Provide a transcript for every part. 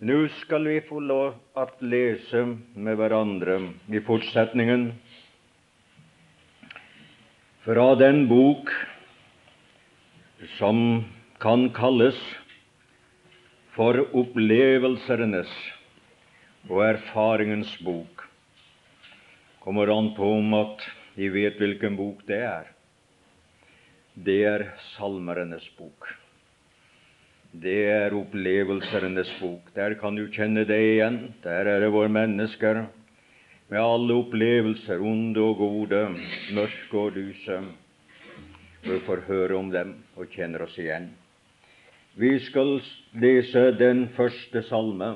Nå skal vi få lov å lese med hverandre i fortsetningen fra den bok som kan kalles for opplevelsernes og erfaringens bok. Kommer an på om at de vet hvilken bok det er. Det er Salmerenes bok. Det er opplevelsenes bok. Der kan du kjenne det igjen. Der er det våre mennesker med alle opplevelser, onde og gode, mørke og lyse. Vi får høre om dem og kjenner oss igjen. Vi skal lese den første salme.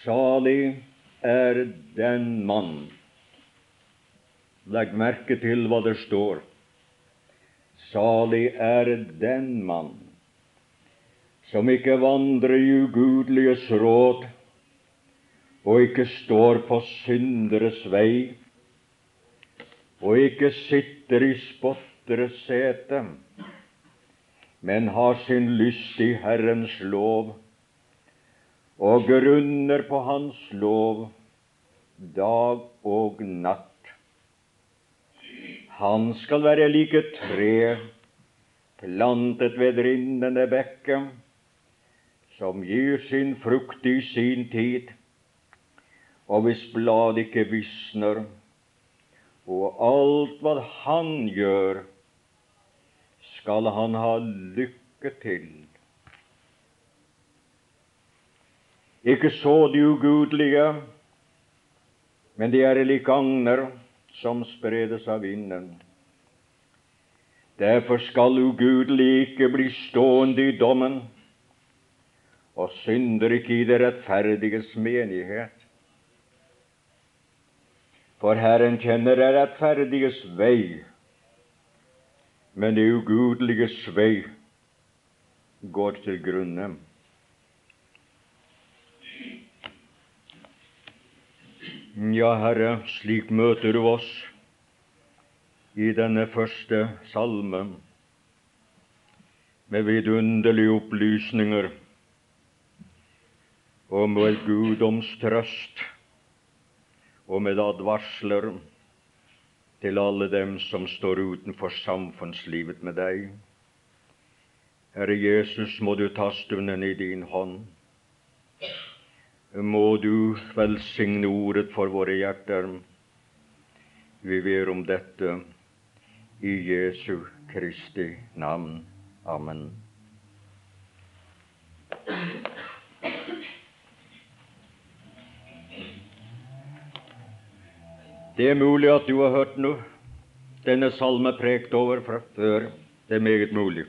Salig er den mann Legg merke til hva det står. Salig er den mann som ikke vandrer i ugudeliges råd, og ikke står på synderes vei, og ikke sitter i spotteres sete, men har sin lyst i Herrens lov, og grunner på Hans lov dag og natt. Han skal være lik et tre plantet ved rinnende bekke, som gir sin frukt i sin tid, og hvis bladet ikke visner, og alt hva han gjør, skal han ha lykke til. Ikke så de ugudelige, men de er lik agner som spredes av vinden. Derfor skal ugudelige ikke bli stående i dommen, og synder ikke i det rettferdiges menighet. For Herren kjenner det rettferdiges vei, men det ugudeliges vei går til grunne. Ja, Herre, slik møter du oss i denne første salmen med vidunderlige opplysninger og med guddomstrøst og med advarsler til alle dem som står utenfor samfunnslivet med deg. Herre Jesus, må du ta stunden i din hånd må du velsigne ordet for våre hjerter. Vi ber om dette i Jesu Kristi navn. Amen. Det er mulig at du har hørt noe. denne salme prekt over fra før. Det er meget mulig.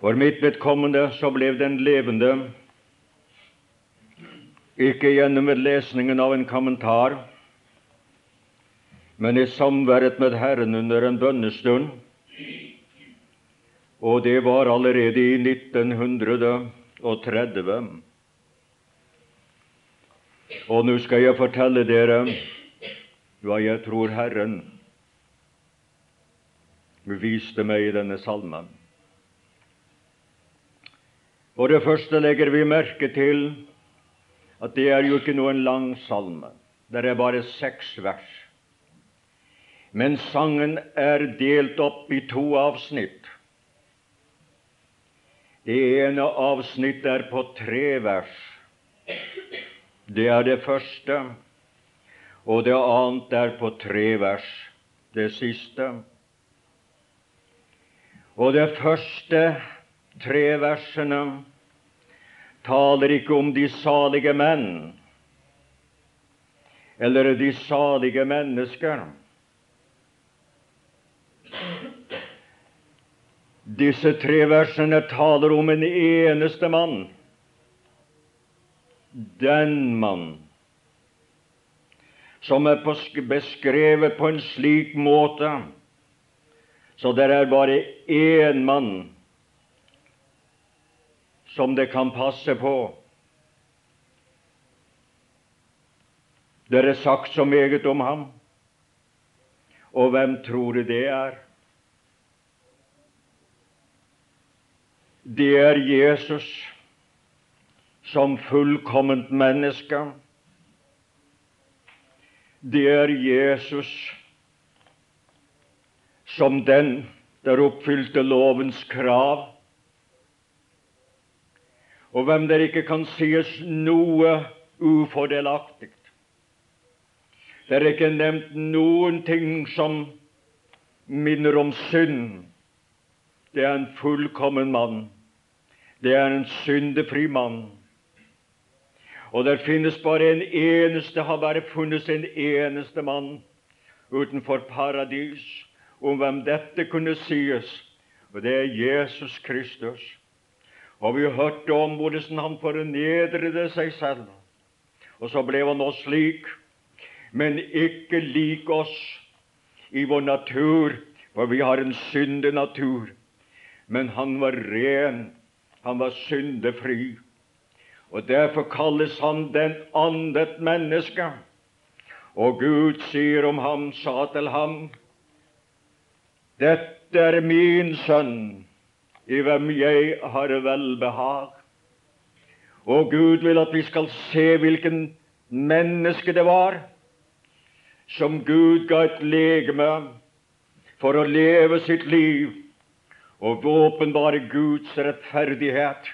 For mitt vedkommende så ble den levende ikke gjennom lesningen av en kommentar, men i samværet med Herren under en bønnestund. Og det var allerede i 1930. Og nå skal jeg fortelle dere hva jeg tror Herren viste meg i denne salmen. For det første legger vi merke til at det er jo ikke noen lang salme. Det er bare seks vers. Men sangen er delt opp i to avsnitt. Det ene avsnittet er på tre vers. Det er det første. Og det annet er på tre vers. Det siste. Og det første tre versene taler ikke om de salige menn eller de salige mennesker. Disse tre versene taler om en eneste mann. Den mann som er beskrevet på en slik måte så det er bare én mann som det kan passe på. Det er sagt så meget om ham, og hvem tror du det er? det er Jesus som fullkomment menneske. Det er Jesus som den der oppfylte lovens krav, og hvem der ikke kan sies noe ufordelaktig. Det er ikke nevnt noen ting som minner om synd. Det er en fullkommen mann. Det er en syndefri mann. Og der finnes bare en eneste, har bare funnes en eneste mann utenfor paradis om hvem dette kunne sies, og det er Jesus Kristus. Og vi hørte om hvordan han fornedrede seg selv, og så ble han oss lik, men ikke lik oss i vår natur, for vi har en syndig natur. Men han var ren, han var syndefri. Og Derfor kalles han den andet menneske. Og Gud sier om ham, sa til ham, dette er min sønn, i hvem jeg har velbehag. Og Gud vil at vi skal se hvilken menneske det var som Gud ga et legeme for å leve sitt liv og åpenbare Guds rettferdighet,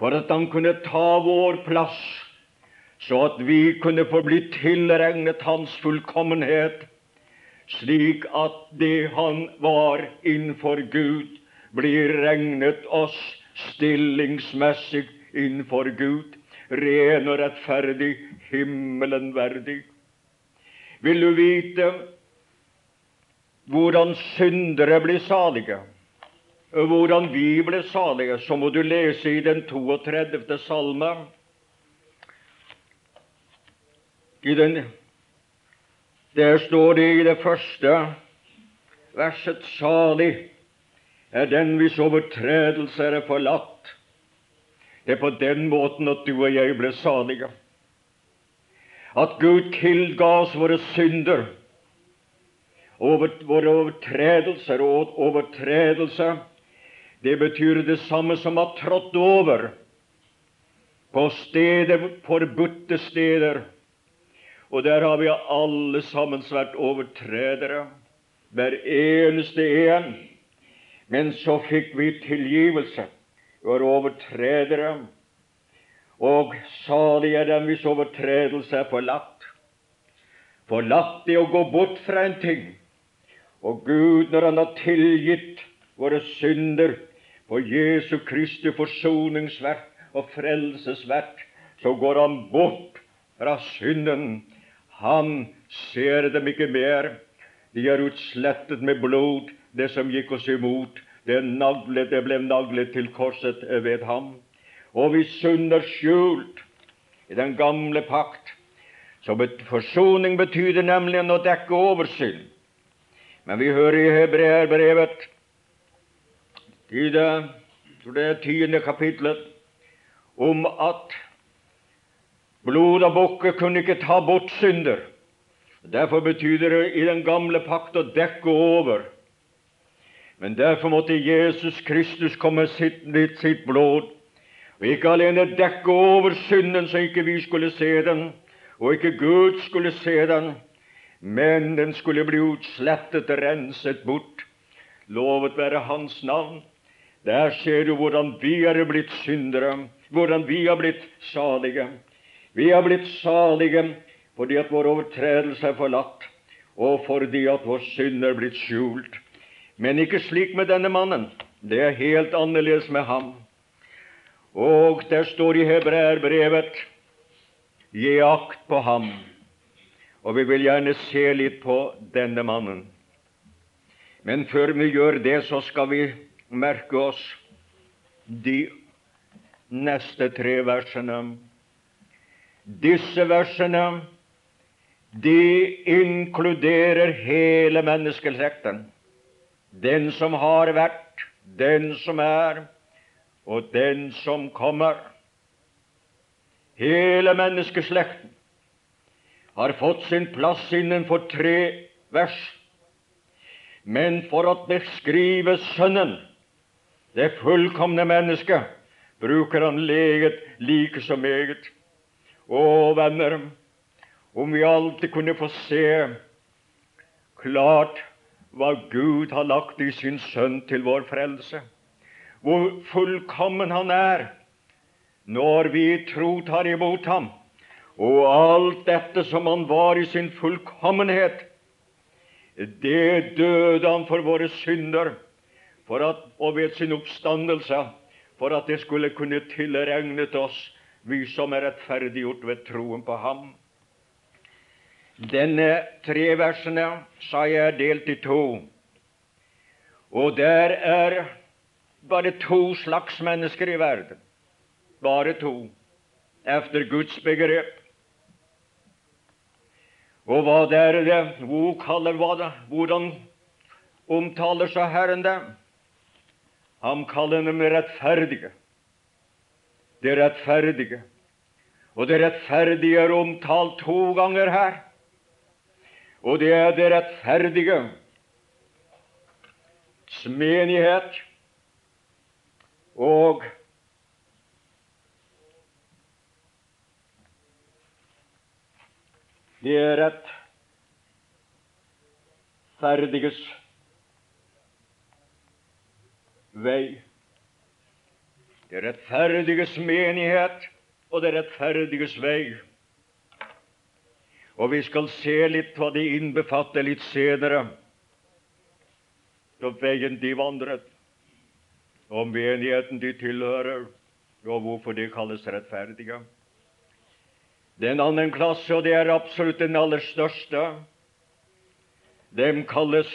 for at han kunne ta vår plass, så at vi kunne få bli tilregnet Hans fullkommenhet slik at det han var innenfor Gud, blir regnet oss stillingsmessig innenfor Gud, ren og rettferdig, himmelen verdig. Vil du vite hvordan syndere blir salige, hvordan vi blir salige, så må du lese i den 32. salme. I den der står det i det første verset salig er den hvis overtredelser er forlatt. Det er på den måten at du og jeg ble salige. At Gud tilga oss våre synder, over, våre overtredelser og overtredelse, Det betyr det samme som har ha trådt over på steder, forbudte steder og der har vi alle sammen vært overtredere, hver eneste en. Men så fikk vi tilgivelse. Vi var overtredere. Og salig er den hvis overtredelse er forlatt. Forlatt er å gå bort fra en ting. Og Gud, når Han har tilgitt våre synder på Jesu Kristi forsoningsverk og frelsesverk, så går Han bort fra synden han ser dem ikke mer. De er utslettet med blod, det som gikk oss imot. Det, naglet, det ble naglet til korset ved ham. Og vi synder skjult i den gamle pakt. Så forsoning betyr nemlig å dekke over synd. Men vi hører i Hebreerbrevet, i det, det tiende kapitlet, om at Blod av bukker kunne ikke ta bort synder. Derfor betyr det i den gamle pakt å dekke over. Men derfor måtte Jesus Kristus komme sitt, litt sitt blod, og ikke alene dekke over synden så ikke vi skulle se den, og ikke Gud skulle se den, men den skulle bli utslettet, renset bort. Lovet være Hans navn. Der ser du hvordan vi er blitt syndere, hvordan vi har blitt salige. Vi har blitt salige fordi at vår overtredelse er forlatt, og fordi at vår synd er blitt skjult. Men ikke slik med denne mannen. Det er helt annerledes med ham. Og der står i Hebreerbrevet Gi akt på ham. Og vi vil gjerne se litt på denne mannen. Men før vi gjør det, så skal vi merke oss de neste tre versene. Disse versene de inkluderer hele menneskeslekten. Den som har vært, den som er, og den som kommer. Hele menneskeslekten har fått sin plass innenfor tre vers. Men for å beskrive Sønnen Det fullkomne mennesket bruker han leget like så meget. Å, venner, om vi alltid kunne få se klart hva Gud har lagt i sin Sønn til vår frelse, hvor fullkommen Han er når vi tro tar imot Ham, og alt dette som Han var i sin fullkommenhet, det døde Han for våre synder, for at, og ved sin oppstandelse, for at det skulle kunne tilregnet oss, vi som er rettferdiggjort ved troen på Ham. Denne tre versene sa jeg er delt i to. Og der er bare to slags mennesker i verden. Bare to. Efter Guds begrep. Og hva er det? Hvor kaller hva det? Hvordan omtaler så Herren det? Han kaller dem rettferdige. Det rettferdige. Og det rettferdige er omtalt to ganger her og det er det rettferdige menighet og det er rettferdiges vei. Det rettferdiges menighet og det rettferdiges vei. Og vi skal se litt hva de innbefatter litt senere. Så veien de vandret, og menigheten de tilhører, og hvorfor de kalles rettferdige. Det er en annen klasse, og det er absolutt den aller største. Dem kalles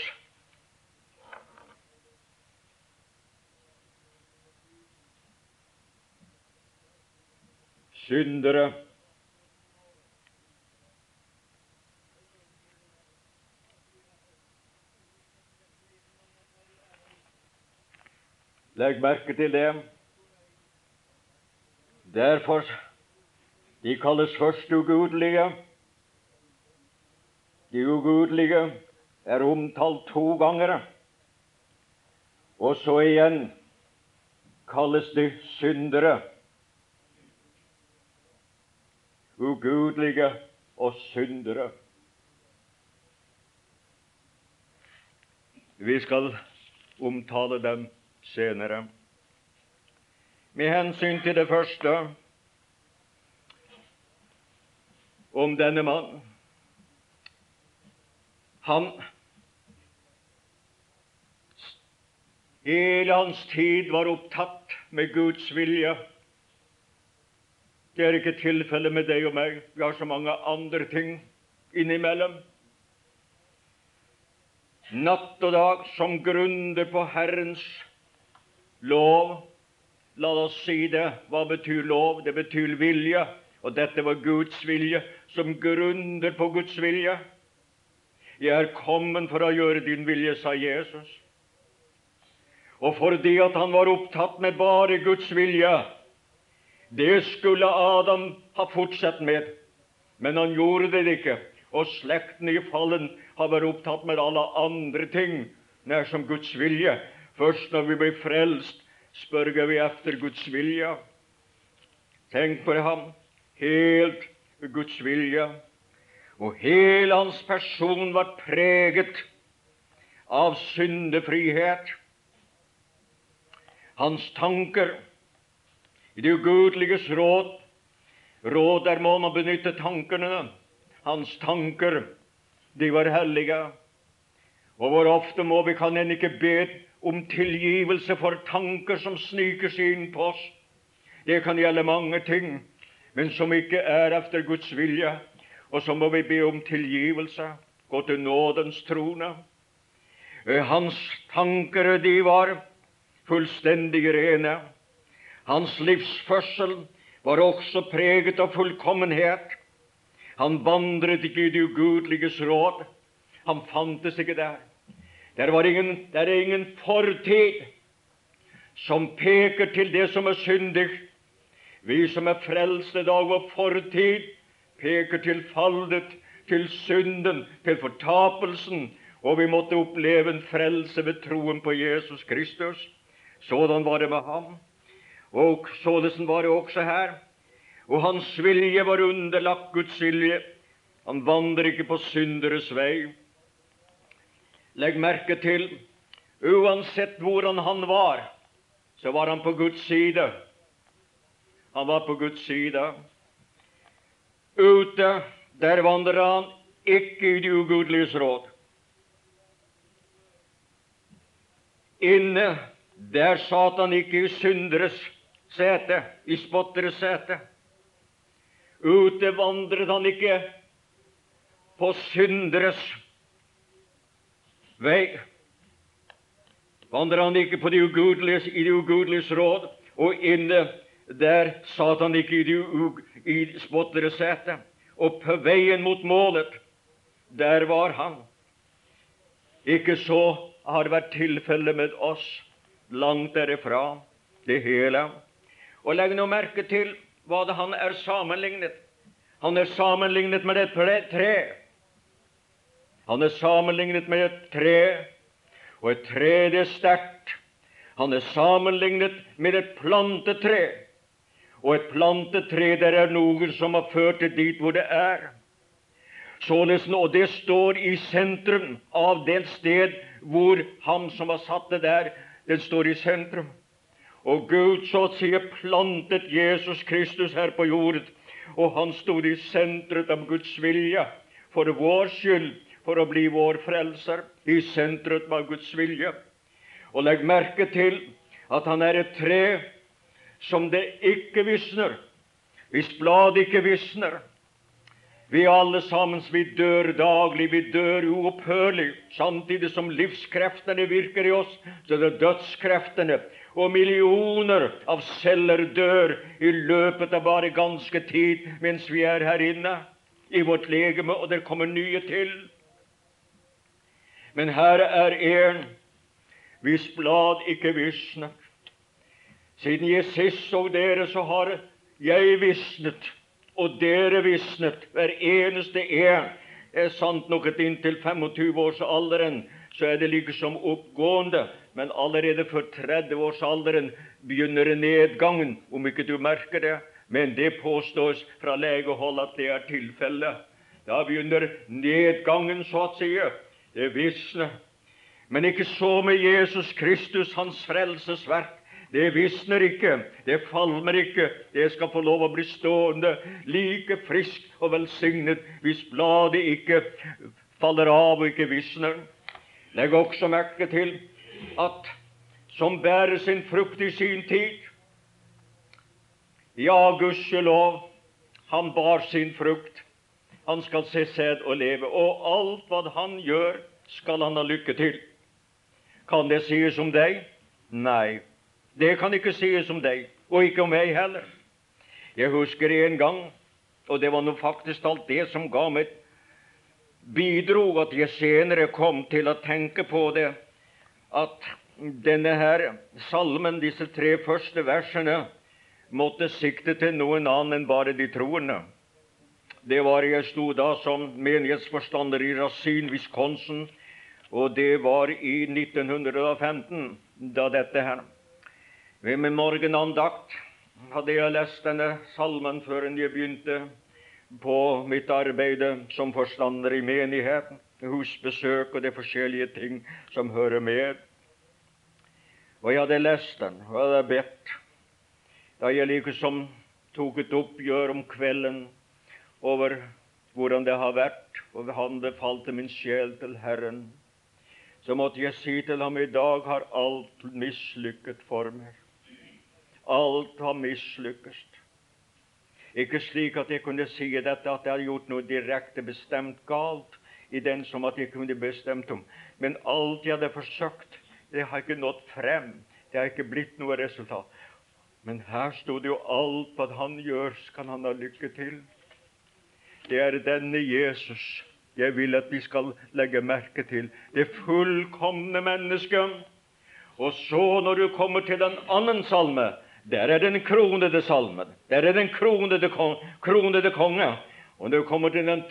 syndere. Legg merke til det. Derfor de kalles først ugudelige. De ugudelige er omtalt to ganger. Og så igjen kalles de syndere. Ugudelige og syndere. Vi skal omtale dem senere. Med hensyn til det første om denne mann Han Hele hans tid var opptatt med Guds vilje. Det er ikke tilfellet med deg og meg. Vi har så mange andre ting innimellom. Natt og dag som grunder på Herrens Lov, la oss si det. Hva betyr lov? Det betyr vilje. Og dette var Guds vilje, som grunner på Guds vilje. Jeg er kommet for å gjøre din vilje, sa Jesus. Og fordi at han var opptatt med bare Guds vilje, det skulle Adam ha fortsatt med, men han gjorde det ikke. Og slekten i fallen har vært opptatt med alle andre ting nær som Guds vilje. Først når vi blir frelst, spørger vi efter Guds vilje. Tenk på ham helt Guds vilje. Og hele hans person var preget av syndefrihet. Hans tanker i det ugudeliges råd Råd der må man benytte tankene. Hans tanker, de var hellige. Og hvor ofte må vi kan en ikke be om tilgivelse for tanker som sniker seg inn på oss. Det kan gjelde mange ting, men som ikke er efter Guds vilje. Og så må vi be om tilgivelse, gå til nådens trone. Eh, hans tanker de var fullstendig rene. Hans livsførsel var også preget av fullkommenhet. Han vandret ikke i det ugudeliges råd. Han fantes ikke der. Det var ingen, der er ingen fortid som peker til det som er syndig. Vi som er frelst i dag, vår fortid peker til fallet, til synden, til fortapelsen, og vi måtte oppleve en frelse ved troen på Jesus Kristus. Sådan var det med ham. Og således var det også her. Og hans vilje var underlagt Guds vilje. Han vandrer ikke på synderes vei. Legg merke til, uansett hvordan han var, så var han på Guds side. Han var på Guds side. Ute, der vandrer han ikke i de ugudeliges råd. Inne, der satt han ikke i synderes sete, i spotteres sete. Ute vandret han ikke på synderes vei. Vandret han ikke på de ugudeliges, i de ugudeliges råd, og inne der satt han ikke i, de, i spotteres sete. Og på veien mot målet, der var han. Ikke så har det vært tilfellet med oss, langt derifra, det hele. Og legg nå merke til hva det han er sammenlignet. Han er sammenlignet med et tre. Han er sammenlignet med et tre, og et tre det er sterkt. Han er sammenlignet med et plantetre, og et plantetre der er noe som har ført det dit hvor det er. Således, og det står i sentrum av det sted hvor han som har satt det der, den står i sentrum. Og Gud så å si plantet Jesus Kristus her på jord, og han stod i sentrum av Guds vilje for vår skyld, for å bli vår frelser, i sentret av Guds vilje. Og legg merke til at han er et tre som det ikke visner, hvis bladet ikke visner, vi alle sammen vi dør daglig, vi dør uopphørlig. Samtidig som livskreftene virker i oss, så er det dødskreftene. Og millioner av celler dør i løpet av bare ganske tid mens vi er her inne i vårt legeme, og det kommer nye til. Men her er en hvis blad ikke visner. Siden jeg sist så dere, så har jeg visnet og dere visnet, hver eneste en. Er sant nok at inntil 25-årsalderen så er det liksom oppgående, men allerede for 30-årsalderen begynner nedgangen, om ikke du merker det. Men det påstås fra legehold at det er tilfellet. Da begynner nedgangen, så å si. Det visner. Men ikke så med Jesus Kristus, hans frelsesverk. Det visner ikke, det falmer ikke. Det skal få lov å bli stående like frisk og velsignet hvis bladet ikke faller av og ikke visner. Legg også merke til at som bærer sin frukt i sin tid Ja, gudskjelov, han bar sin frukt. Han skal se sæd og leve, og alt hva han gjør, skal han ha lykke til. Kan det sies om deg? Nei. Det kan ikke sies om deg, og ikke om meg heller. Jeg husker en gang, og det var nå faktisk alt det som ga meg bidro at jeg senere kom til å tenke på det, at denne her salmen, disse tre første versene, måtte sikte til noen annen enn bare de troende. Det var Jeg sto da som menighetsforstander i Racine, Wisconsin, og det var i 1915, da dette her ved min morgenandakt hadde jeg lest denne salmen før jeg begynte på mitt arbeid som forstander i menigheten, husbesøk og de forskjellige ting som hører med. Og jeg hadde lest den, og jeg hadde bedt. Da jeg liksom tok et oppgjør om kvelden over hvordan det har vært, og han befalte min sjel til Herren, så måtte jeg si til ham i dag har alt mislykket for meg. Alt har mislykkes. Ikke slik at jeg kunne si dette at jeg har gjort noe direkte bestemt galt i den som at jeg kunne bestemt om. Men alt jeg hadde forsøkt, det har ikke nådd frem. Det har ikke blitt noe resultat. Men her sto det jo alt hva han gjør, skal han ha lykke til. Det er denne Jesus jeg vil at vi skal legge merke til. Det fullkomne mennesket. Og så, når du kommer til en annen salme, der er den kronede salmen. Der er den kronede, kronede konge. Og når du kommer til den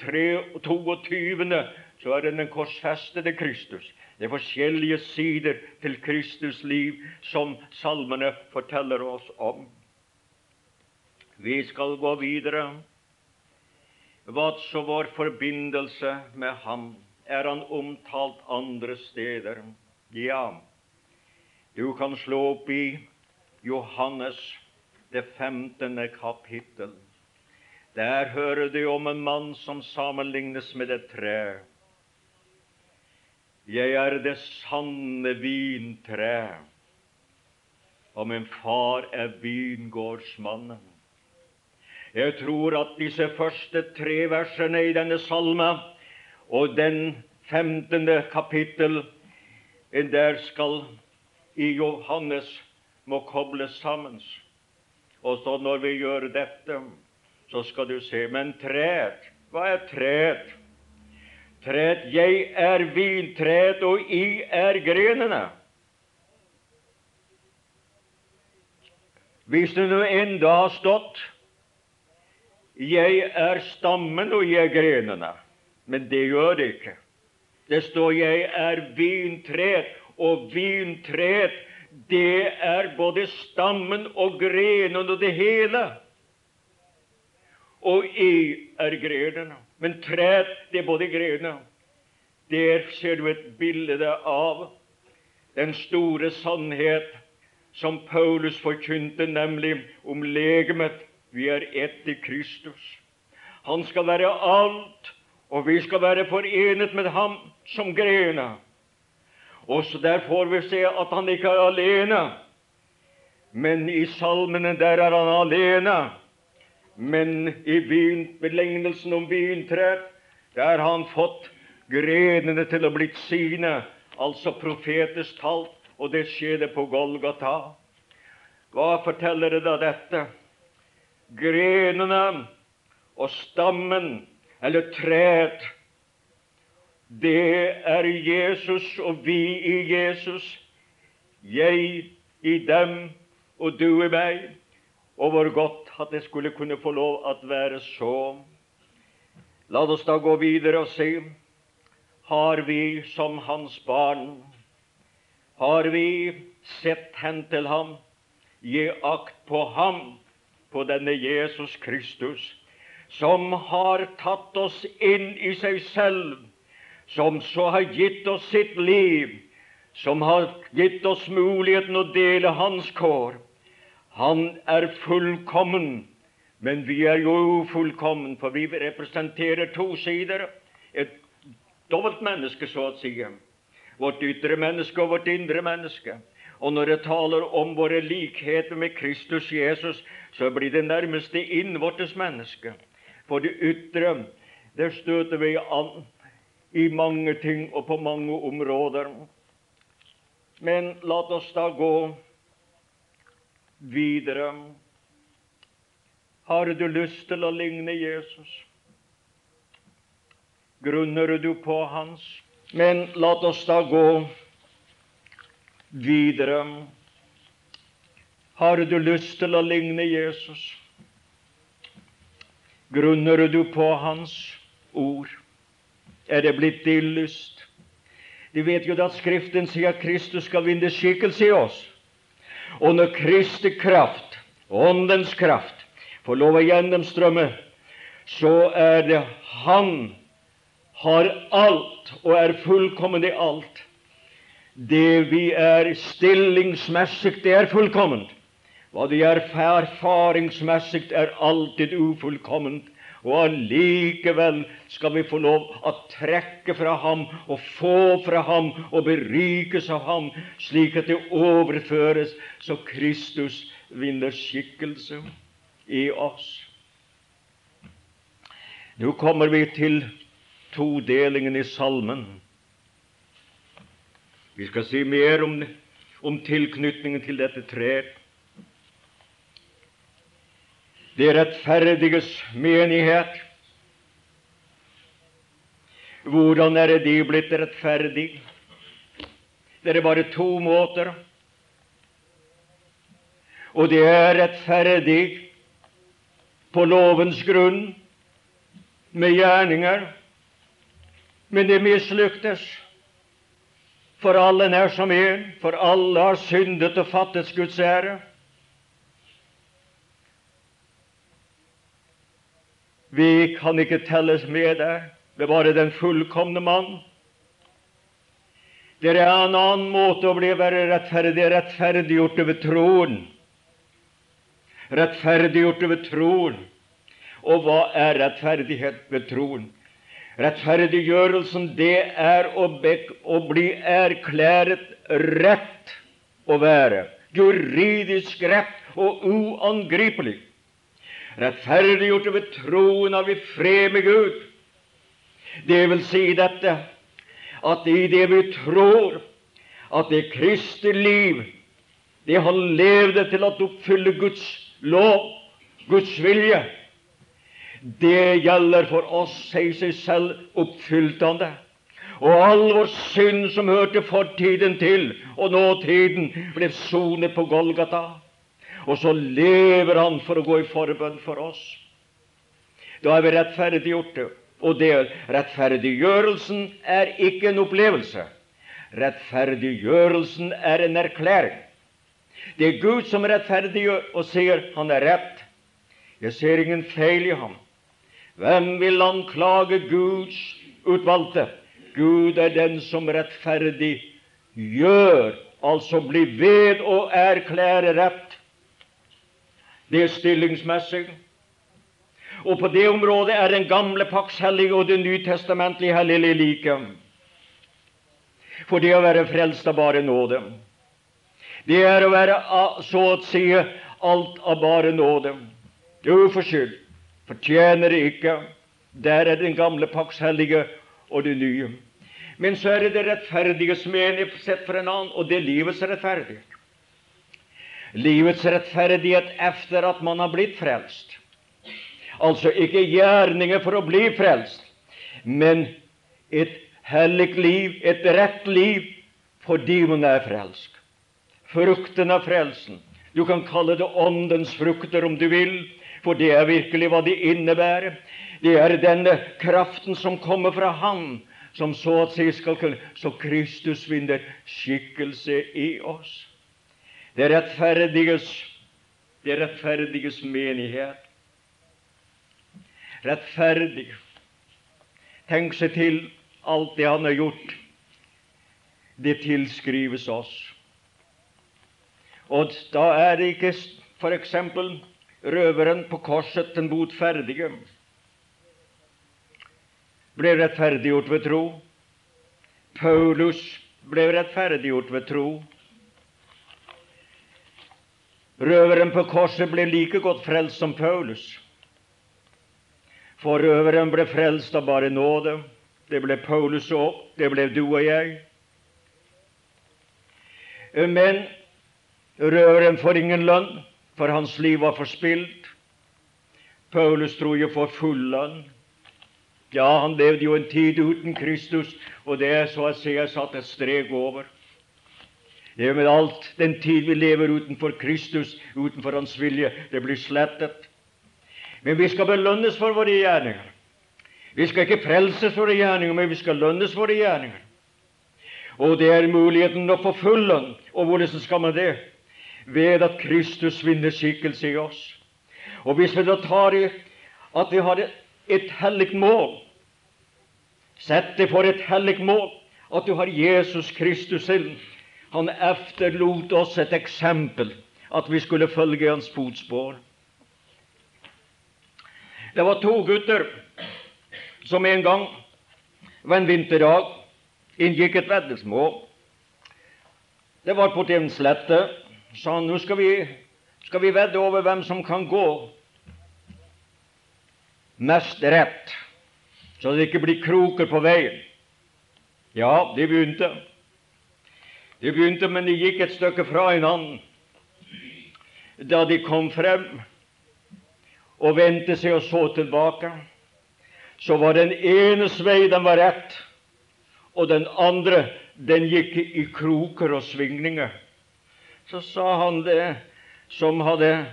22., så er det den korsfestede Kristus. Det er forskjellige sider til Kristus liv som salmene forteller oss om. Vi skal gå videre. Hva så vår forbindelse med ham? Er han omtalt andre steder? Ja, du kan slå opp i Johannes, det femtende kapittel. Der hører du om en mann som sammenlignes med et tre. Jeg er det sanne vintre, og min far er vingårdsmannen. Jeg tror at disse første tre versene i denne salme og den femtende kapittel der skal i Johannes må kobles sammen. Og så når vi gjør dette, så skal du se Men træet, hva er træet? Træet, jeg er vintreet, og I er grenene. Hvis det nå enda har stått jeg er stammen, og jeg er grenene. Men det gjør det ikke. Det står 'jeg er vintreet', og vintreet, det er både stammen og grenene og det hele. Og jeg er grenene. Men treet, det er både grenene. Der ser du et bilde av den store sannhet som Paulus forkynte, nemlig om legemet. Vi er ett i Kristus. Han skal være alt, og vi skal være forenet med ham som grena. Også der får vi se at han ikke er alene. Men i salmene der er han alene. Men i lignelsen om vintrær, der har han fått grenene til å bli sine, altså profetes talt, og det skjedde på Golgata. Hva forteller det da dette? Grenene og stammen, eller treet, det er Jesus og vi i Jesus. Jeg i dem og du i meg. Og hvor godt at det skulle kunne få lov at være så. La oss da gå videre og se. Har vi som hans barn, har vi sett hen til ham, gi akt på ham, på denne Jesus Kristus, som har tatt oss inn i seg selv, som så har gitt oss sitt liv, som har gitt oss muligheten å dele hans kår, han er fullkommen, men vi er jo ufullkommen, for vi representerer to sider. Et dobbelt menneske, så å si. Vårt ytre menneske og vårt indre menneske. Og når jeg taler om våre likheter med Kristus Jesus, så blir det nærmest det innvortes menneske. For det ytre, der støter vi an i mange ting og på mange områder. Men la oss da gå videre. Har du lyst til å ligne Jesus? Grunner du på hans? Men la oss da gå videre. Har du lyst til å ligne Jesus? Grunner du på hans ord? Er det blitt din lyst? Du vet jo at Skriften sier at Kristus skal vinne skikkelse i oss. Og når Kristi kraft, Åndens kraft, får lov å gjennomstrømme, så er det Han har alt og er fullkommen i alt. Det vi er stillingsmessig, det er fullkomment. Hva vi er erfaringsmessig, er alltid ufullkomment. Og allikevel skal vi få lov å trekke fra ham og få fra ham og berikes av ham, slik at det overføres så Kristus vinner skikkelse i oss. Nå kommer vi til todelingen i salmen. Vi skal si mer om, om tilknytningen til dette treet. det rettferdiges menighet. Hvordan er de blitt rettferdig? Det er bare to måter. Og det er rettferdig på lovens grunn, med gjerninger. Men det mislyktes. For alle er som én, for alle har syndet og fattet Guds ære. Vi kan ikke telles med der. Det er bare den fullkomne mann. Det er en annen måte å bli være rettferdig, rettferdiggjort over troen. Rettferdiggjort over troen. Og hva er rettferdighet ved troen? Rettferdiggjørelsen, det er å, å bli erklæret rett å være. Juridisk rett og uangripelig. Rettferdiggjort ved troen av i fred med Gud. Det vil si dette at i det vi tror at det kristne liv, det han levde til å oppfylle Guds lov, Guds vilje, det gjelder for oss, sier seg selv oppfylte han det. Og all vår synd som hørte fortiden til og nåtiden, ble sonet på Golgata. Og så lever han for å gå i forbønn for oss. Da er vi rettferdiggjorte. Og det, rettferdiggjørelsen er ikke en opplevelse. Rettferdiggjørelsen er en erklæring. Det er Gud som rettferdiggjør og sier han er rett. Jeg ser ingen feil i ham. Hvem vil anklage Guds utvalgte? Gud er den som rettferdig gjør, altså blir ved å erklære rett. Det er stillingsmessig. Og på det området er den gamle paks hellige og det nytestamentlige hellige like. For det å være frelst av bare nåde, det er å være så å si alt av bare nåde, Det er uforskyldt fortjener det ikke. Der er den gamle pakts hellige og det nye. Men så er det det rettferdiges mening sett for en annen, og det er livets rettferdighet. Livets rettferdighet efter at man har blitt frelst. Altså ikke gjerninger for å bli frelst, men et hellig liv, et rett liv, fordi man er frelst. Frukten av frelsen. Du kan kalle det åndens frukter om du vil, for det er virkelig hva det innebærer. Det er denne kraften som kommer fra Han, som så at si skal kunne Så Kristus vinner skikkelse i oss. Det rettferdiges, det rettferdiges menighet. Rettferdig. Tenk seg til alt det han har gjort. Det tilskrives oss. Og da er det ikke f.eks røveren på korset, den botferdige, ble rettferdiggjort ved tro. Paulus ble rettferdiggjort ved tro. Røveren på korset ble like godt frelst som Paulus. For røveren ble frelst av bare nåde. Det ble Paulus òg. Det ble du og jeg. Men røveren får ingen lønn for hans liv var forspilt. Paulus dro jo for full lønn. Ja, han levde jo en tid uten Kristus, og det er så å si jeg satt et strek over. Det er med alt den tid vi lever utenfor Kristus, utenfor Hans vilje, det blir slettet. Men vi skal belønnes for våre gjerninger. Vi skal ikke frelses for våre gjerninger, men vi skal lønnes for våre gjerninger. Og det er muligheten å få full lønn. Og hvordan skal man det? Ved at Kristus vinner skikkelse i oss. Og hvis vi da tar i at vi har et hellig mål Sett det for et hellig mål at du har Jesus Kristus selv. Han efterlot oss et eksempel, at vi skulle følge hans fotspor. Det var to gutter som en gang ved en vinterdag inngikk et veddesmål. Det var på en slette sa han, nå skal vi, skal vi vedde over hvem som kan gå mest rett, så det ikke blir kroker på veien. Ja, de begynte. De begynte, men de gikk et stykke fra hverandre. Da de kom frem og vendte seg og så tilbake, så var den enes vei den var rett, og den andre den gikk i kroker og svingninger så sa han det som hadde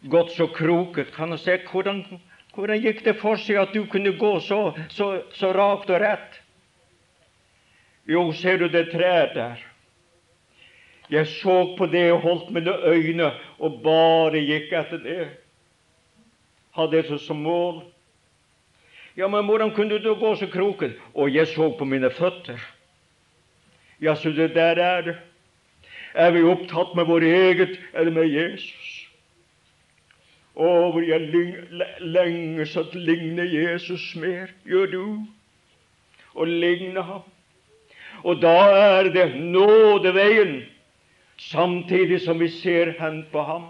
gått så kroket. Kan du se hvordan, hvordan gikk det for seg at du kunne gå så, så, så rakt og rett? Jo, ser du det treet der? Jeg så på det og holdt mine øyne og bare gikk etter det. Hadde det som mål. Ja, men hvordan kunne du gå så kroken? Og jeg så på mine føtter. Ja, så det der er det. Er vi opptatt med vår eget eller med Jesus? Å, hvor jeg lenges at ligne Jesus mer. Gjør du? Og ligne ham. Og da er det nådeveien, samtidig som vi ser hen på ham,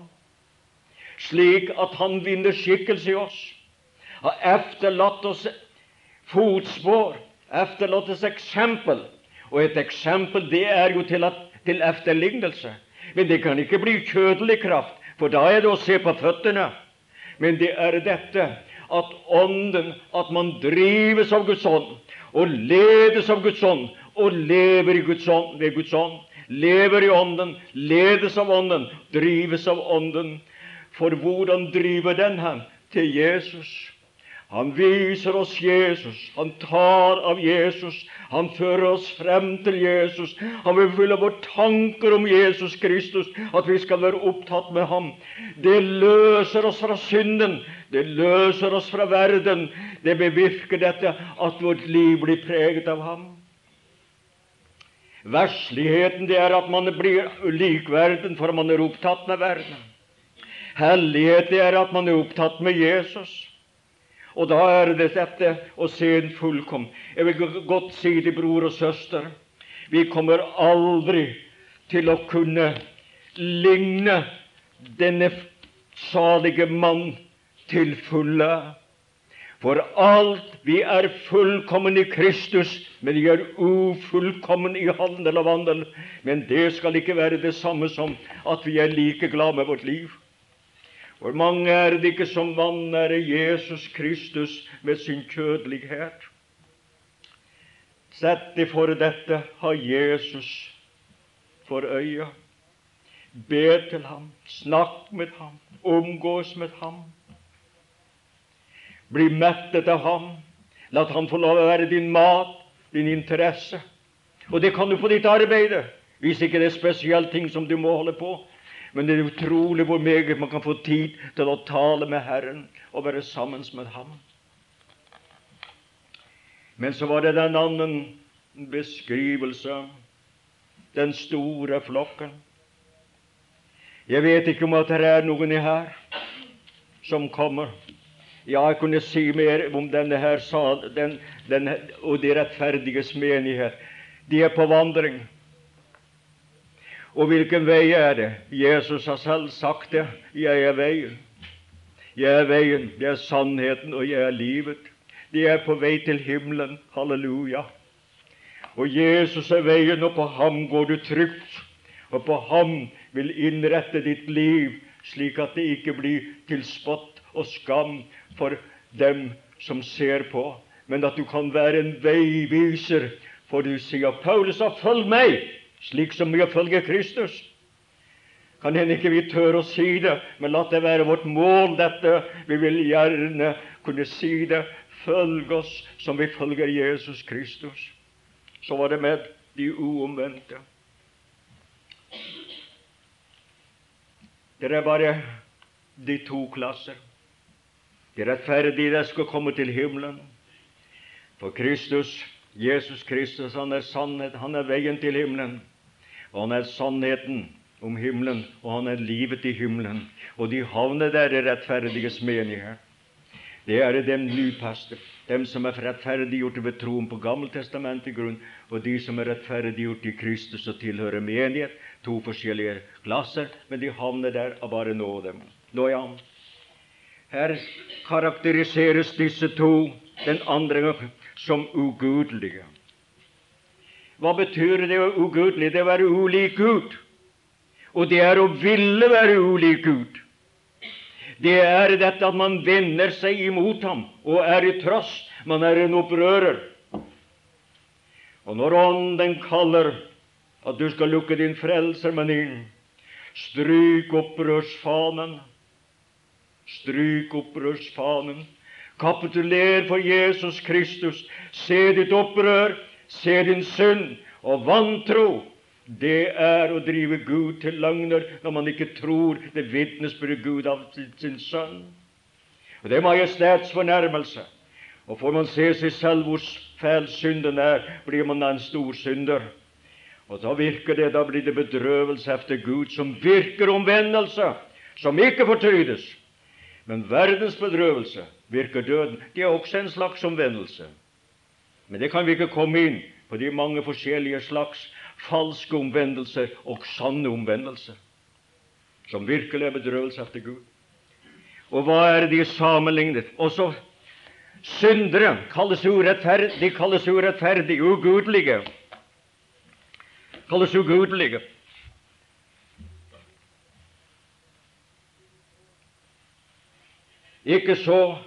slik at han vinner skikkelse i oss. Har efterlatt oss fotspor, efterlatt oss eksempel. Og et eksempel, det er jo til, at, til efterlignelse. Men det kan ikke bli kjødelig kraft, for da er det å se på føttene. Men det er dette at Ånden, at man drives av Guds ånd, og ledes av Guds ånd, og lever Guds ånd, ved Guds ånd. Lever i Ånden, ledes av Ånden, drives av Ånden. For hvordan driver den hen? Til Jesus. Han viser oss Jesus, han tar av Jesus, han fører oss frem til Jesus. Han vil fylle våre tanker om Jesus Kristus, at vi skal være opptatt med ham. Det løser oss fra synden, det løser oss fra verden. Det bevirker dette at vårt liv blir preget av ham. Versligheten det er at man blir lik verden, for man er opptatt med verden. Hellighet det er at man er opptatt med Jesus. Og da er det dette å se en fullkom. Jeg vil godt si til bror og søster vi kommer aldri til å kunne ligne denne salige mann til fulle. For alt vi er fullkommen i Kristus, men vi er ufullkommen i handel og vandel. Men det skal ikke være det samme som at vi er like glad med vårt liv. Hvor mange er det ikke som vanære Jesus Kristus med sin kjødelighet? Sett deg for dette, ha Jesus for øya. Be til ham, snakk med ham, omgås med ham. Bli mettet av ham. La ham få lov å være din mat, din interesse. Og det kan du på ditt arbeid, hvis ikke det er spesielle ting som du må holde på. Men det er utrolig hvor meget man kan få tid til å tale med Herren og være sammen med Ham. Men så var det den annen beskrivelse, den store flokken. Jeg vet ikke om at det er noen her som kommer. Ja, jeg kunne si mer om denne her den, den, og de rettferdiges menighet. De er på vandring. Og hvilken vei er det? Jesus har selv sagt det. Jeg er veien. Jeg er veien, jeg er sannheten, og jeg er livet. De er på vei til himmelen. Halleluja. Og Jesus er veien, og på ham går du trygt. Og på ham vil innrette ditt liv slik at det ikke blir til spott og skam for dem som ser på, men at du kan være en veiviser. For du sier Paulus har 'følg meg' slik som vi følger Kristus. Kan hende ikke vi tør å si det, men la det være vårt mål, dette. Vi vil gjerne kunne si det. Følg oss som vi følger Jesus Kristus. Så var det med de uomvendte. Det er bare de to klasser. De rettferdige de skal komme til himmelen. For Kristus, Jesus Kristus, han er sannhet, han er veien til himmelen. Og han er sannheten om himmelen, og han er livet i himmelen. Og de havner der i rettferdiges menighet. Det er dem nypaste, dem som er rettferdiggjort ved troen på Gammeltestamentet grunn, og de som er rettferdiggjort i Kristus og tilhører menighet. To forskjellige klasser, men de havner der av bare nåde. Nå ja. Her karakteriseres disse to, den andre som ugudelige. Hva betyr det å ugudelig? Det å være ulik Gud. Og det er å ville være ulik Gud. Det er dette at man vender seg imot ham og er i tross. Man er en opprører. Og når Ånden kaller at du skal lukke din frelser med inn, stryk opprørsfanen. Stryk opprørsfanen. Kapituler for Jesus Kristus. Se ditt opprør Se din synd, Og vantro, det er å drive Gud til løgner når man ikke tror det vitnesbyrdet Gud av sin sønn. Og Det er majestetsfornærmelse. Og får man se seg selv hvor fæl synden er, blir man en stor synder. Og da virker det, da blir det bedrøvelse efter Gud, som virker omvendelse, som ikke fortrydes. Men verdens bedrøvelse virker døden. Det er også en slags omvendelse. Men det kan vi ikke komme inn på de mange forskjellige slags falske omvendelser og sanne omvendelser, som virkelig er bedrøvelse etter Gud. Og hva er de sammenlignet? Også syndere kalles urettferdige, de kalles urettferdige, ugudelige. Kalles ugudelige. Ikke så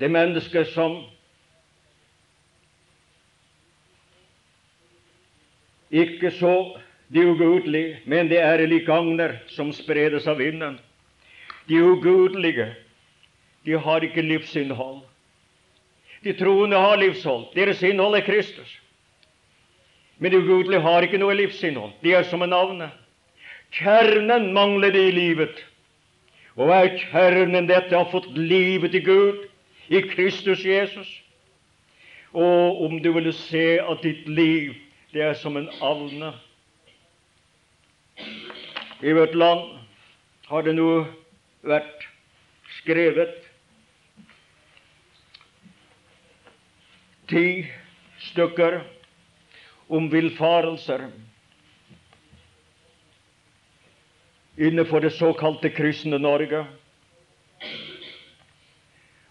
det mennesket som Ikke så de ugudelige, men det er lik agner som spredes av vinden. De ugudelige, de har ikke livsinnhold. De troende har livshold. Deres innhold er Kristus. Men de ugudelige har ikke noe livsinnhold. De er som en navne. Kjernen mangler det i livet. Og hva er kjernen dette? Har fått livet til Gud i Kristus Jesus. Og om du ville se at ditt liv, det er som en alne. I vårt land har det nå vært skrevet ti stykker om villfarelser innenfor det såkalte kristne Norge.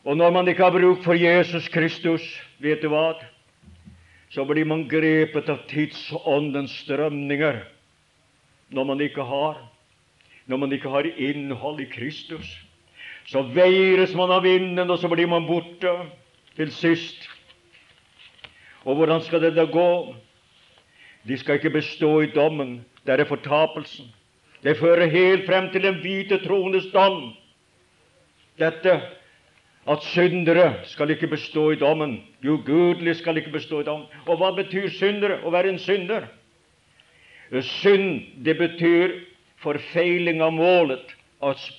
Og når man ikke har bruk for Jesus Kristus, vet du hva, så blir man grepet av tidsåndens strømninger når man ikke har når man ikke har innhold i Kristus. Så veires man av vinden, og så blir man borte til sist. Og hvordan skal det da gå? De skal ikke bestå i dommen. Det er fortapelsen. Det fører helt frem til den hvite troendes dom. Dette at syndere skal ikke bestå i dommen. Jo, gudelig skal ikke bestå i dommen. Og hva betyr syndere? Å være en synder? Synd, det betyr forfeiling av målet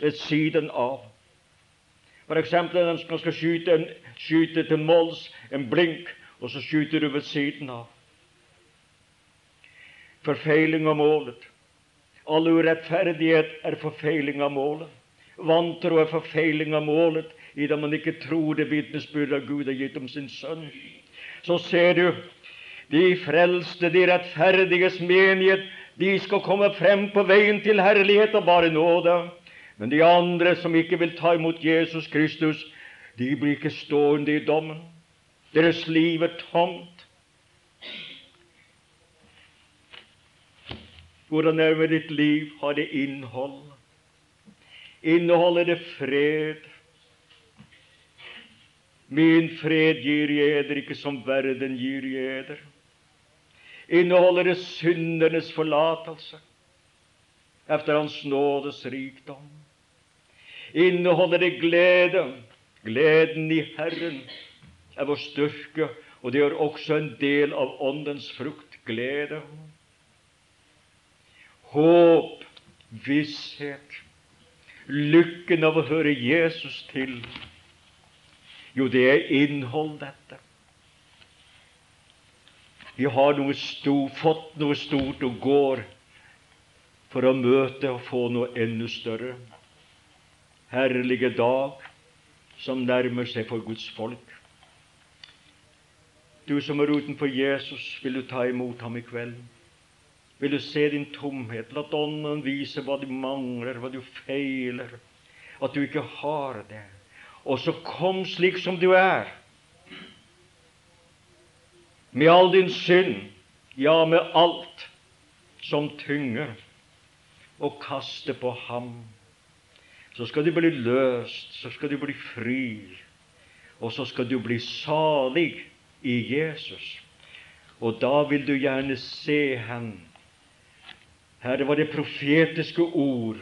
ved siden av. Eksempel når man skal skyte, en, skyte til måls en blink, og så skyter du ved siden av. Forfeiling av målet. All urettferdighet er forfeiling av målet. Vantro er forfeiling av målet i det man ikke tror det vitnesbyrdet Gud har gitt om sin sønn. Så ser du de frelste, de rettferdiges menighet, de skal komme frem på veien til herlighet og bare nåde. Men de andre som ikke vil ta imot Jesus Kristus, de blir ikke stående i dommen. Deres liv er tomt. Hvordan er det med ditt liv? Har det innhold? Inneholder det fred? Min fred gir jeg ikke som verden gir jeg. Inneholder det syndernes forlatelse efter Hans nådes rikdom? Inneholder det glede? Gleden i Herren er vår styrke, og det er også en del av Åndens frukt glede håp, visshet, lykken av å høre Jesus til. Jo, det er innhold, dette. Vi har noe stort, fått noe stort og går for å møte og få noe enda større. Herlige dag som nærmer seg for Guds folk. Du som er utenfor Jesus, vil du ta imot ham i kveld? Vil du se din tomhet. La Ånden vise hva du mangler, hva du feiler, at du ikke har det. Og så kom slik som du er, med all din synd, ja, med alt som tynger, og kaste på ham. Så skal du bli løst, så skal du bli fri, og så skal du bli salig i Jesus. Og da vil du gjerne se ham her var det profetiske ord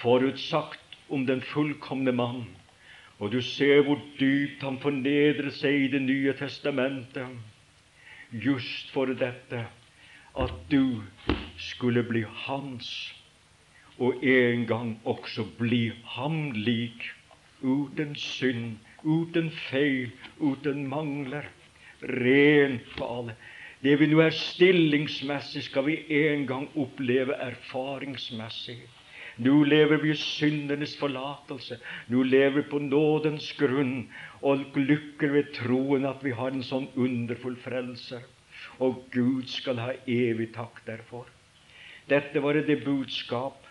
forutsagt om den fullkomne mann. Og du ser hvor dypt han fornedrer seg i Det nye testamentet. just for dette at du skulle bli hans, og en gang også bli ham lik, uten synd, uten feil, uten mangler, ren på alle. Det vi nå er stillingsmessig, skal vi en gang oppleve erfaringsmessig. Nå lever vi i syndenes forlatelse. Nå lever vi på nådens grunn og lykker ved troen at vi har en sånn underfull frelser. Og Gud skal ha evig takk derfor. Dette var det budskap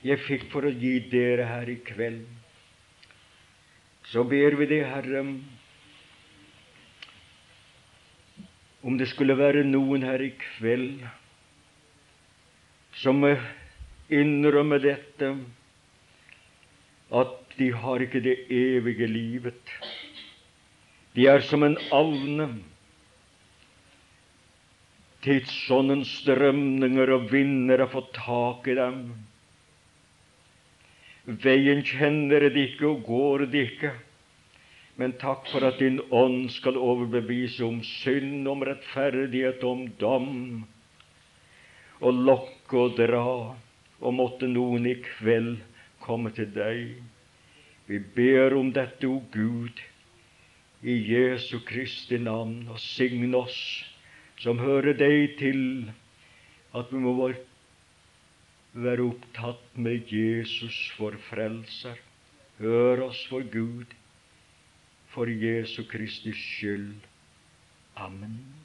jeg fikk for å gi dere her i kveld. Så ber vi det, Herre, om det skulle være noen her i kveld som innrømmer dette, at de har ikke det evige livet. De er som en alne. Tidsåndens strømninger og vinder har fått tak i dem. Veien kjenner de ikke og går de ikke. Men takk for at din ånd skal overbevise om synd, om rettferdighet, om dom, og lokke og dra, og måtte noen i kveld komme til deg. Vi ber om dette, o Gud, i Jesu Kristi navn, og sign oss som hører deg til, at vi må være opptatt med Jesus, vår frelser. Hør oss vår Gud for Jesu Kristi skyld. Amen.